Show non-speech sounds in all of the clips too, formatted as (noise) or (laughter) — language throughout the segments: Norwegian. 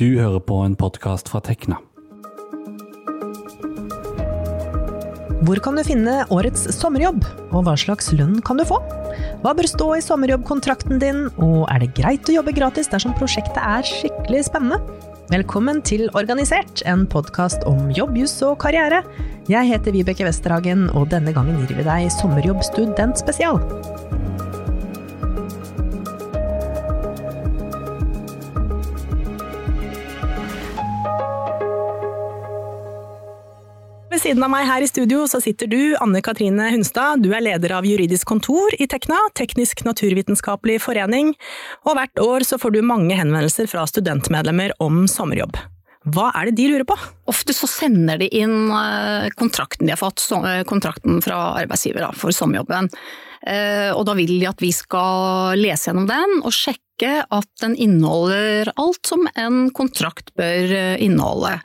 Du hører på en podkast fra Tekna. Hvor kan du finne årets sommerjobb, og hva slags lønn kan du få? Hva bør stå i sommerjobbkontrakten din, og er det greit å jobbe gratis dersom prosjektet er skikkelig spennende? Velkommen til Organisert, en podkast om jobb, juss og karriere. Jeg heter Vibeke Westerhagen, og denne gangen gir vi deg Sommerjobbstudent spesial. Ved siden av meg her i studio så sitter du, Anne Katrine Hunstad. Du er leder av juridisk kontor i Tekna, Teknisk naturvitenskapelig forening, og hvert år så får du mange henvendelser fra studentmedlemmer om sommerjobb. Hva er det de lurer på? Ofte så sender de inn eh, kontrakten de har fått, eh, kontrakten fra arbeidsgiver for sommerjobben. Eh, og da vil de at vi skal lese gjennom den og sjekke at den inneholder alt som en kontrakt bør inneholde.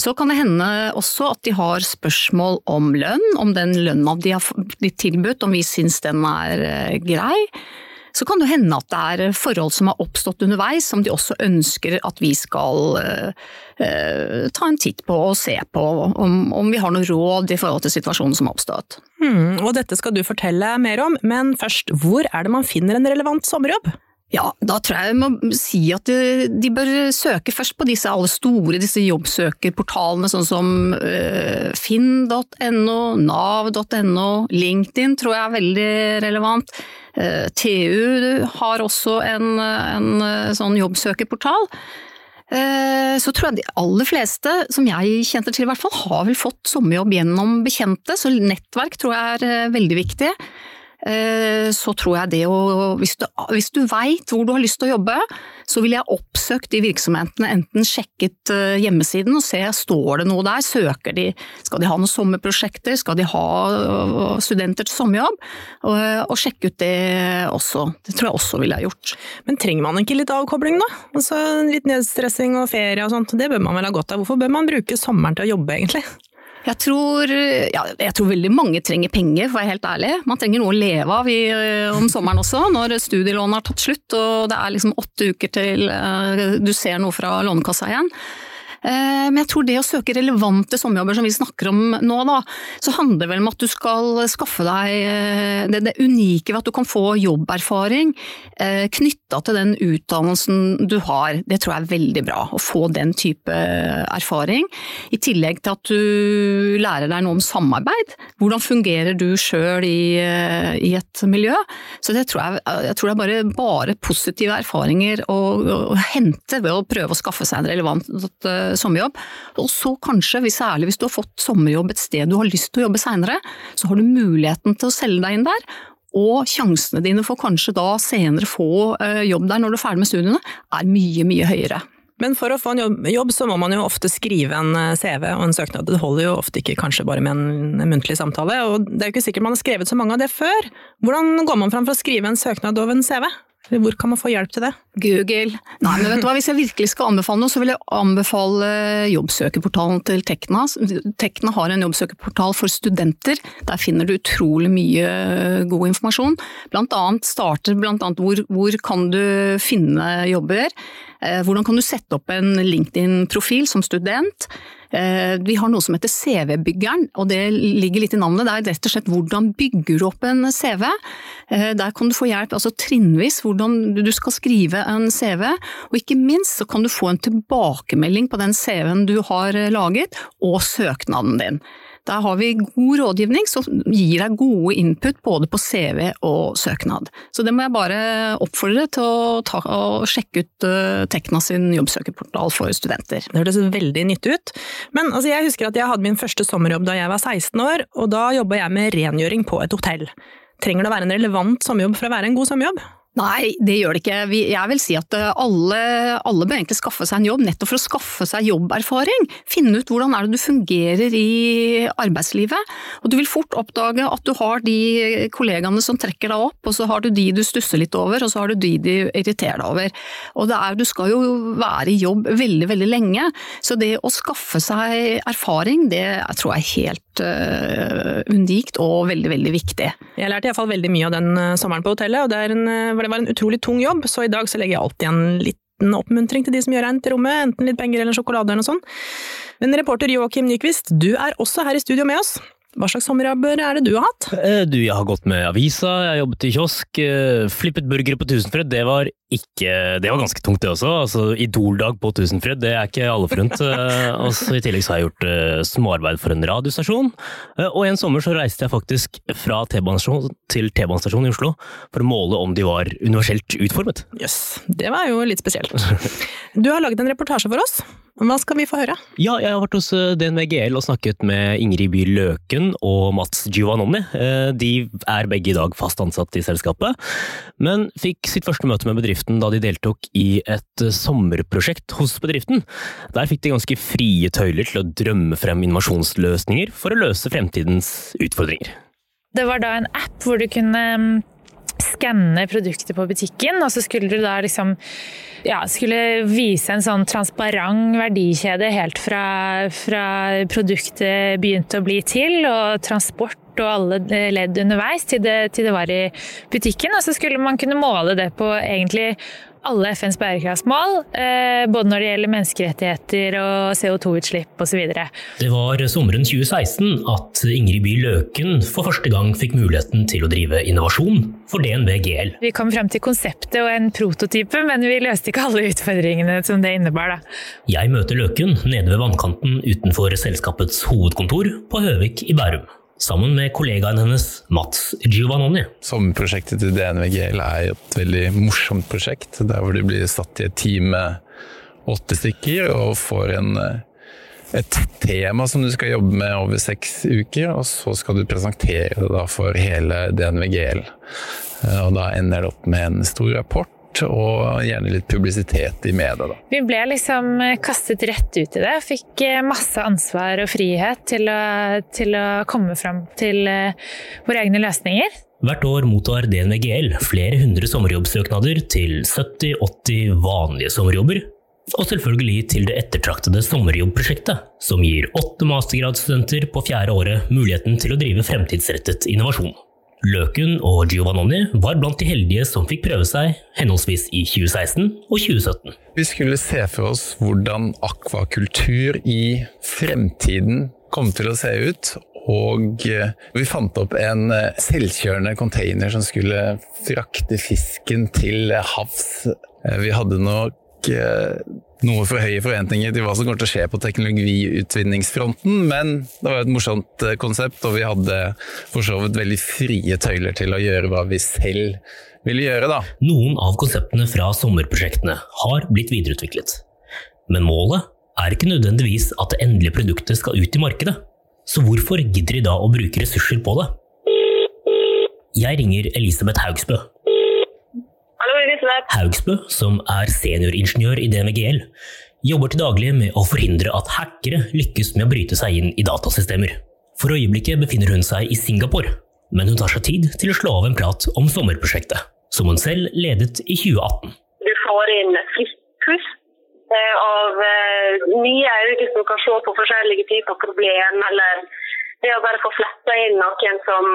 Så kan det hende også at de har spørsmål om lønn, om den lønna de har blitt tilbudt, om vi syns den er grei. Så kan det hende at det er forhold som har oppstått underveis som de også ønsker at vi skal uh, ta en titt på og se på, om, om, vi har noe råd i forhold til situasjonen som har oppstått. Hmm, og dette skal du fortelle mer om, men først, hvor er det man finner en relevant sommerjobb? Ja, da tror jeg jeg må si at de, de, bør søke først på disse alle store disse jobbsøkerportalene, sånn som øh, finn.no, nav.no, LinkedIn tror jeg er veldig relevant. Uh, TU har også en, en sånn jobbsøkerportal. Uh, så tror jeg de aller fleste, som jeg kjente til i hvert fall, har vel fått sommerjobb gjennom bekjente, så nettverk tror jeg er veldig viktig. Eh, så tror jeg det å Hvis du, hvis du veit hvor du har lyst til å jobbe, så ville jeg oppsøkt de virksomhetene, enten sjekket eh, hjemmesiden og se står det noe der, søker de, skal de ha noen sommerprosjekter, skal de ha eh, studenter til sommerjobb, og, og sjekke ut det også. Det tror jeg også ville jeg gjort. Men trenger man ikke litt avkobling da? Altså Litt nedstressing og ferie og sånt, det bør man vel ha godt av. Hvorfor bør man bruke sommeren til å jobbe egentlig? Jeg tror, ja, jeg tror, veldig mange trenger penger, for å være helt ærlig. Man trenger noe å leve av i, eh, om sommeren også, når studielånet har tatt slutt og det er liksom åtte uker til uh, du ser noe fra Lånekassa igjen. Eh, men jeg tror det å søke relevante sommerjobber som vi snakker om nå, da, så handler det vel om at du skal skaffe deg eh, det, det unike ved at du kan få jobberfaring eh, knytta til den utdannelsen du har. Det tror jeg er veldig bra, å få den type erfaring. I tillegg til at du lærer deg noe om samarbeid. Hvordan fungerer du sjøl i, i, et miljø? Så det tror jeg, jeg tror det er bare, bare positive erfaringer å, å, hente ved å prøve å skaffe seg en relevant sommerjobb. Og så kanskje, særlig hvis du har fått sommerjobb et sted du har lyst til å jobbe seinere, så har du muligheten til å selge deg inn der. Og sjansene dine for kanskje da senere få eh, jobb der når du er ferdig med studiene, er mye, mye høyere. Men for å få en jobb, så må man jo ofte skrive en eh, CV og en søknad. Det holder jo ofte ikke kanskje bare med en, en muntlig samtale, og det er jo ikke sikkert man har skrevet så mange av det før. Hvordan går man fram for å skrive en søknad over en CV? Hvor kan man få hjelp til det? Google. Nei, men vet du hva, Hvis jeg virkelig skal anbefale noe, så vil jeg anbefale jobbsøkerportalen til Tekna. Tekna har en jobbsøkerportal for studenter. Der finner du utrolig mye god informasjon. Blant annet starter blant annet hvor, hvor kan du finne jobber. Eh, hvordan kan du sette opp en LinkedIn-profil som student. Eh, vi har noe som heter CV-byggeren, og det ligger litt i navnet. Det er rett og slett hvordan bygger du opp en CV. Eh, der kan du få hjelp altså trinnvis hvordan du skal skrive en CV, og ikke minst så kan du få en tilbakemelding på den CV-en du har laget, og søknaden din. Der har vi god rådgivning som gir deg gode input både på CV og søknad. Så det må jeg bare oppfordre til å ta, å sjekke ut uh, Tekna sin jobbsøkerportal for studenter. Det hørtes veldig nyttig ut. Men altså, jeg husker at jeg hadde min første sommerjobb da jeg var 16 år, og da jobba jeg med rengjøring på et hotell. Trenger det å være en relevant sommerjobb for å være en god sommerjobb? Nei, det gjør det ikke. Jeg vil si at eh, alle, alle, bør egentlig skaffe seg en jobb, nettopp for å skaffe seg jobberfaring. Finne ut hvordan er det du fungerer i arbeidslivet. Og du vil fort oppdage at du har de kollegaene som trekker deg opp, og så har du de du stusser litt over, og så har du de du irriterer deg over. Og er, du skal jo være i jobb veldig, veldig lenge, så det å skaffe seg erfaring, det tror jeg er helt uh, unikt og veldig, veldig viktig. Jeg lærte iallfall veldig mye av den uh, sommeren på hotellet, og det er en uh, det var en utrolig tung jobb, så i dag så legger jeg alltid igjen litt liten oppmuntring til de som gjør rent i rommet, enten litt penger eller sjokolade eller noe sånt. Men reporter Joakim Nyquist, du er også her i studio med oss. Hva slags sommerjobber er det du har hatt? Eh, Du, jeg har gått med avisa, jeg har jobbet i kiosk, eh, flippet burgere på Tusenfryd. Det var ikke Det var ganske tungt, det også. Altså, Idoldag på Tusenfryd, det er ikke alle forunt. (laughs) altså, I tillegg så har jeg gjort småarbeid for en radiostasjon. Og en sommer så reiste jeg faktisk fra T-banestasjon til T-banestasjon i Oslo for å måle om de var universelt utformet. Jøss, det var jo litt spesielt. (laughs) Du har laget en reportasje for oss. Hva skal vi få høre? Ja, jeg har vært hos eh, DNVGL og snakket med Ingrid By Løken og Mats Giovanoni. Eh, De er begge i dag fast ansatt i selskapet, men fikk sitt første møte med bedriften da de deltok i et eh, sommerprosjekt hos bedriften. Der fikk de ganske frie tøyler til å drømme frem innovasjonsløsninger for å løse fremtidens utfordringer. Det var da en app hvor du kunne mm, skanne produkter på butikken, og så skulle du da liksom ja, skulle vise en sånn transparent verdikjede helt fra, fra produktet begynte å bli til, og transport og alle ledd underveis til det, til det var i butikken. Og så skulle man kunne måle det på egentlig alle FNs bærekraftsmål, eh, både når det gjelder menneskerettigheter og CO2-utslipp osv. Det var sommeren 2016 at Ingrid By Løken for første gang fikk muligheten til å drive innovasjon for DNV GL. Vi kom frem til konseptet og en prototype, men vi løste ikke alle utfordringene som det innebar. Da. Jeg møter Løken nede ved vannkanten utenfor selskapets hovedkontor på Høvik i Bærum. Sammen med kollegaen hennes Mats Giovanoni. Sommerprosjektet til DNVGL er et veldig morsomt prosjekt. Der hvor du blir satt i et team med åtte stykker og får en, et tema som du skal jobbe med over seks uker. Og så skal du presentere det for hele DNVGL. Og da ender det opp med en stor rapport og gjerne litt publisitet i media. Da. Vi ble liksom kastet rett ut i det. Fikk masse ansvar og frihet til å, til å komme fram til våre egne løsninger. Hvert år mottar DNVGL flere hundre sommerjobbsøknader til 70-80 vanlige sommerjobber. Og selvfølgelig til det ettertraktede sommerjobbprosjektet, som gir åtte mastergradsstudenter på fjerde året muligheten til å drive fremtidsrettet innovasjon. Løken og Giovanni var blant de heldige som fikk prøve seg henholdsvis i 2016 og 2017. Vi skulle se for oss hvordan akvakultur i fremtiden kom til å se ut. Og vi fant opp en selvkjørende container som skulle frakte fisken til havs. Vi hadde nok noe for høye forventninger til hva som kommer til å skje på teknologiutvinningsfronten, men det var et morsomt konsept, og vi hadde for så vidt veldig frie tøyler til å gjøre hva vi selv ville gjøre. da. Noen av konseptene fra sommerprosjektene har blitt videreutviklet. Men målet er ikke nødvendigvis at det endelige produktet skal ut i markedet. Så hvorfor gidder de da å bruke ressurser på det? Jeg ringer Elisabeth Haugsbø. Haugsbø, som er senioringeniør i DNVGL, jobber til daglig med å forhindre at hackere lykkes med å bryte seg inn i datasystemer. For øyeblikket befinner hun seg i Singapore, men hun tar seg tid til å slå av en prat om sommerprosjektet, som hun selv ledet i 2018. Du får inn friskt pust av nye øyne som kan se på forskjellige typer problem, eller det å bare få fletta inn noen som,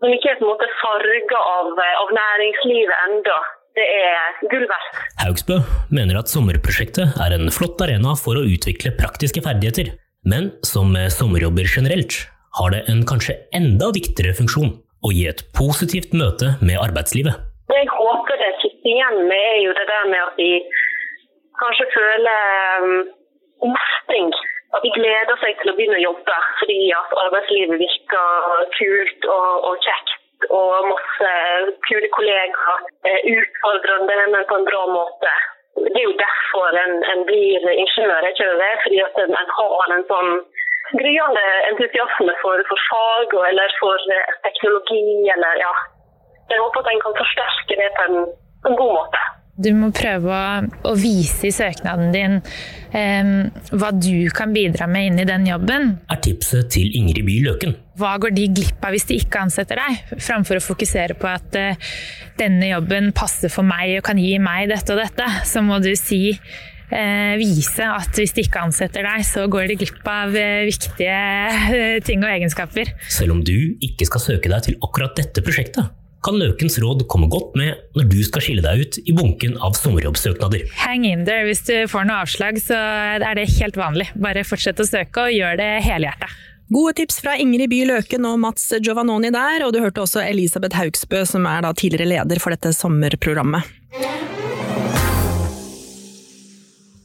som ikke er på en måte farga av, av næringslivet enda det er gull verdt. Haugsbø mener at sommerprosjektet er en flott arena for å utvikle praktiske ferdigheter, men som med sommerjobber generelt, har det en kanskje enda viktigere funksjon å gi et positivt møte med arbeidslivet. Det jeg håper det sitter igjen med, er jo det der med at vi kanskje føler um, mestring. At de gleder seg til å begynne å jobbe fordi at arbeidslivet virker kult og, og kjekt og masse kule kollegaer. Utfordrende, men på en bra måte. Det er jo derfor en, en blir ingeniør, ikke det? Fordi at en, en har en sånn gryende entusiasme for, for fag og, eller for teknologi, eller ja. Jeg håper at en kan forsterke det på en, på en god måte. Du må prøve å, vise i søknaden din eh, hva du kan bidra med inn i den jobben. Er tipset til Ingrid By Løken. Hva går de glipp av hvis de ikke ansetter deg? Framfor å fokusere på at eh, denne jobben passer for meg og kan gi meg dette og dette, så må du si eh, vise at hvis de ikke ansetter deg, så går de glipp av eh, viktige ting og egenskaper. Selv om du ikke skal søke deg til akkurat dette prosjektet, kan Løkens råd komme godt med når du skal skille deg ut i bunken av sommerjobbsøknader. Hang in there. Hvis du får noe avslag, så er det helt vanlig. Bare fortsett å søke, og gjør det helhjerta. Gode tips fra Ingrid By Løken og Mats Giovannoni der, og du hørte også Elisabeth Haugsbø, som er da tidligere leder for dette sommerprogrammet.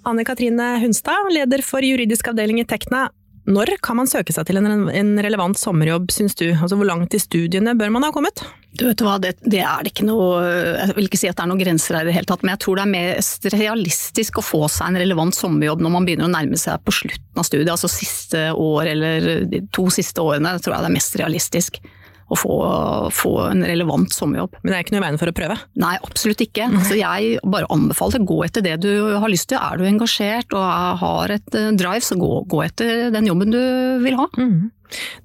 Anne Katrine Hunstad, leder for juridisk avdeling i Tekna. Når kan man søke seg til en, relevant sommerjobb, syns du? Altså Hvor langt i studiene bør man ha kommet? Du vet hva, det, det, er det ikke noe Jeg vil ikke si at det er noen grenser her i det hele tatt, men jeg tror det er mest realistisk å få seg en relevant sommerjobb når man begynner å nærme seg på slutten av studiet, altså siste år eller de to siste årene, tror jeg det er mest realistisk å få, få, en relevant sommerjobb. Men det er ikke noe i veien for å prøve? Nei, absolutt ikke. Altså, jeg bare anbefaler å gå etter det du har lyst til. Er du engasjert og har et eh, drive, så gå, gå etter den jobben du vil ha. Mm.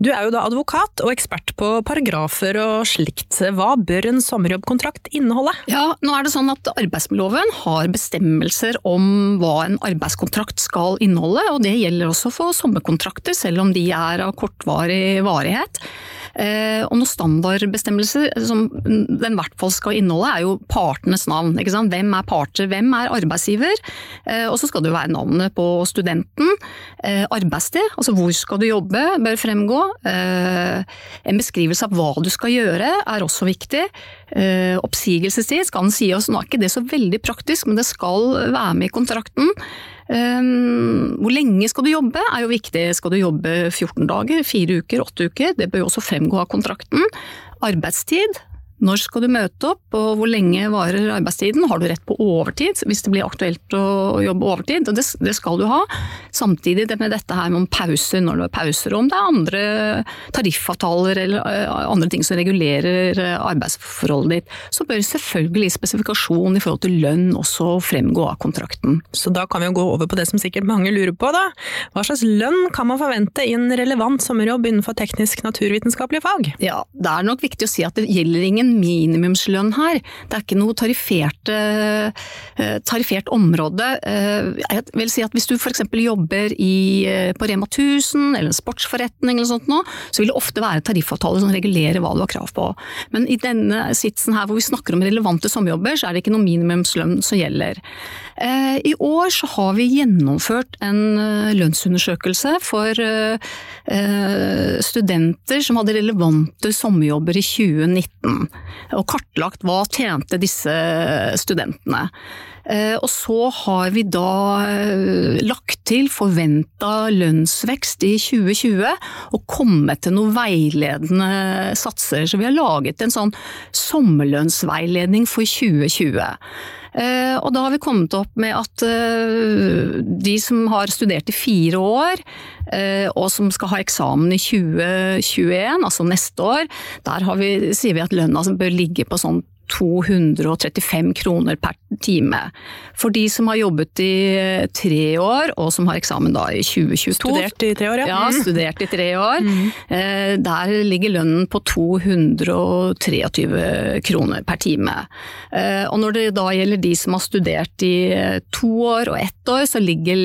Du er jo da advokat og ekspert på paragrafer og slikt. Hva bør en sommerjobbkontrakt inneholde? Ja, nå er det sånn at Arbeidsmiljøloven har bestemmelser om hva en arbeidskontrakt skal inneholde, og det gjelder også for sommerkontrakter, selv om de er av kortvarig varighet. Eh, og noen standardbestemmelser som den i hvert fall skal inneholde, er jo partenes navn. Hvem er parter, hvem er arbeidsgiver? Eh, og så skal det jo være navnet på studenten. Eh, arbeidssted, altså hvor skal du jobbe, bør fremgå. En beskrivelse av hva du skal gjøre er også viktig. Oppsigelsestid skal den si oss, nå er ikke det så veldig praktisk, men det skal være med i kontrakten. Um, hvor lenge skal du jobbe er jo viktig. Skal du jobbe 14 dager, 4 uker, 8 uker? Det bør jo også fremgå av kontrakten. Arbeidstid når skal du møte opp, og hvor lenge varer arbeidstiden? Har du rett på overtid hvis det blir aktuelt å jobbe overtid? Og det, det skal du ha. Samtidig med dette her med pauser, når det er pauser, om det er andre tariffavtaler eller eh, andre ting som regulerer eh, arbeidsforholdet ditt, så bør selvfølgelig spesifikasjon i forhold til lønn også fremgå av kontrakten. Så da kan vi jo gå over på det som sikkert mange lurer på, da. Hva slags lønn kan man forvente i en relevant sommerjobb innenfor teknisk-naturvitenskapelige fag? Ja, det er nok viktig å si at det gjelder ingen minimumslønn her. Det er ikke noe tarifert, tarifert område. Eh, jeg vil si at Hvis du f.eks. jobber i, eh, på Rema 1000 eller en sportsforretning, eller sånt nå, så vil det ofte være tariffavtaler som regulerer hva du har krav på. Men i denne sitsen her hvor vi snakker om relevante sommerjobber, så er det ikke noe minimumslønn som gjelder. I år så har vi gjennomført en lønnsundersøkelse for studenter som hadde relevante sommerjobber i 2019 og kartlagt hva tjente disse studentene. Eh, og så har vi da eh, lagt til forventa lønnsvekst i 2020 og kommet til noen veiledende satser. Så vi har laget en sånn sommerlønnsveiledning for 2020. Eh, og da har vi kommet opp med at de som har studert i fire år, og som skal ha eksamen i 2021, altså neste år, der vi, sier vi at lønna bør ligge på sånn 235 kroner per time. For de som har jobbet i tre år, og som har eksamen da i 2022 Studert i tre år, ja. ja mm. studert i tre år. Mm. Eh, der ligger lønnen på 223 kroner per time. Eh, og når det da gjelder de som har studert i to år og ett år, så ligger,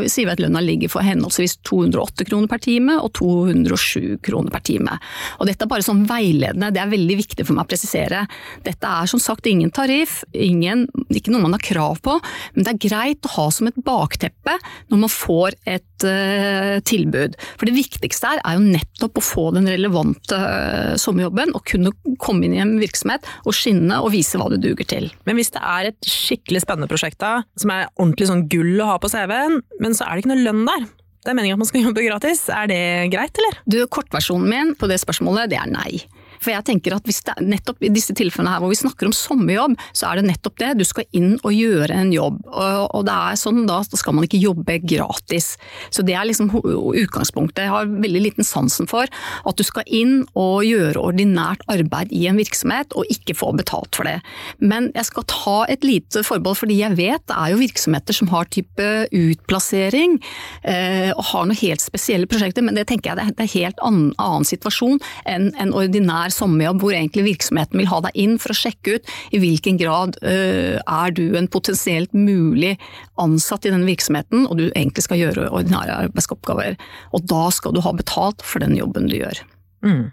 vi, sier vi at lønna ligger for henholdsvis 208 kroner per time og 207 kroner per time. Og dette er bare sånn veiledende, det er veldig viktig for meg å presisere. Dette dette er som sagt ingen tariff, ingen, ikke noe man har krav på, men det er greit å ha som et bakteppe når man får et uh, tilbud. For det viktigste her er jo nettopp å få den relevante uh, sommerjobben, og kunne komme inn i en virksomhet og skinne og vise hva du duger til. Men hvis det er et skikkelig spennende prosjekt da, som er ordentlig sånn gull å ha på CV-en, men så er det ikke noe lønn der? Det er meningen at man skal jobbe gratis. Er det greit, eller? Du, Kortversjonen min på det spørsmålet, det er nei. For jeg tenker at hvis det er nettopp i disse tilfellene her hvor vi snakker om sommerjobb, så er det nettopp det. Du skal inn og gjøre en jobb. Og, det er sånn da, da skal man ikke jobbe gratis. Så det er liksom utgangspunktet. Jeg har veldig liten sansen for at du skal inn og gjøre ordinært arbeid i en virksomhet, og ikke få betalt for det. Men jeg skal ta et lite forbehold, fordi jeg vet det er jo virksomheter som har type utplassering, eh, og har noen helt spesielle prosjekter, men det tenker jeg det er en helt annen, annen situasjon enn en ordinær sommerjobb hvor egentlig virksomheten vil ha deg inn for å sjekke ut i hvilken grad uh, er du en potensielt mulig ansatt i denne virksomheten, og du egentlig skal gjøre ordinære arbeidsoppgaver. Og da skal du ha betalt for den jobben du gjør. Mm.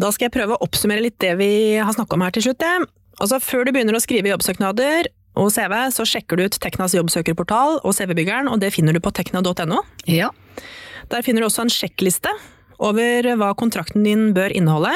Da skal jeg prøve å oppsummere litt det vi har snakka om her til slutt. Altså, Før du begynner å skrive jobbsøknader og CV, så sjekker du ut Teknas jobbsøkerportal og CV-byggeren, og det finner du på tekna.no. Ja. Der finner du også en sjekkliste over hva kontrakten din bør inneholde.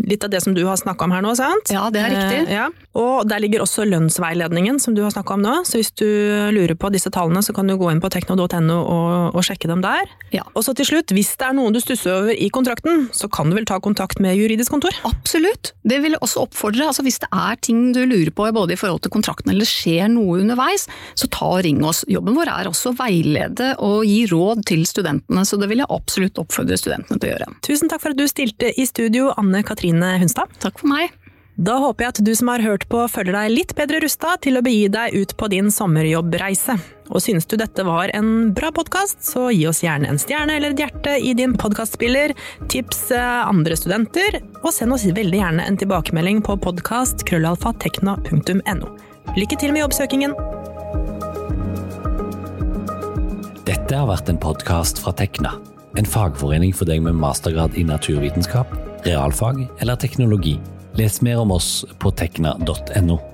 Litt av det som du har snakka om her nå, sant? Ja, det er riktig. Eh, ja. Og der ligger også lønnsveiledningen som du har snakka om nå, så hvis du lurer på disse tallene, så kan du gå inn på tekno.no og, og sjekke dem der. Ja. Og så til slutt, hvis det er noen du stusser over i kontrakten, så kan du vel ta kontakt med juridisk kontor? Absolutt. Det vil jeg også oppfordre. Altså, hvis det er ting du lurer på både i forhold til kontrakten eller skjer noe underveis, så ta og ring oss. Jobben vår er også å veilede og gi råd til studentene, så det vil jeg absolutt oppfordre studentene til å gjøre. Tusen takk for at du stilte i studio, Anne Katrine Hunstad. Takk for meg. Da håper jeg at du som har hørt på føler deg litt bedre rusta til å begi deg ut på din sommerjobbreise. Og synes du dette var en bra podkast, så gi oss gjerne en stjerne eller et hjerte i din podkastspiller, tips eh, andre studenter, og send oss veldig gjerne en tilbakemelding på podkast krøllalfatekna.no. Lykke til med jobbsøkingen! Dette har vært en podkast fra Tekna. En fagforening for deg med mastergrad i naturvitenskap, realfag eller teknologi. Les mer om oss på tekna.no.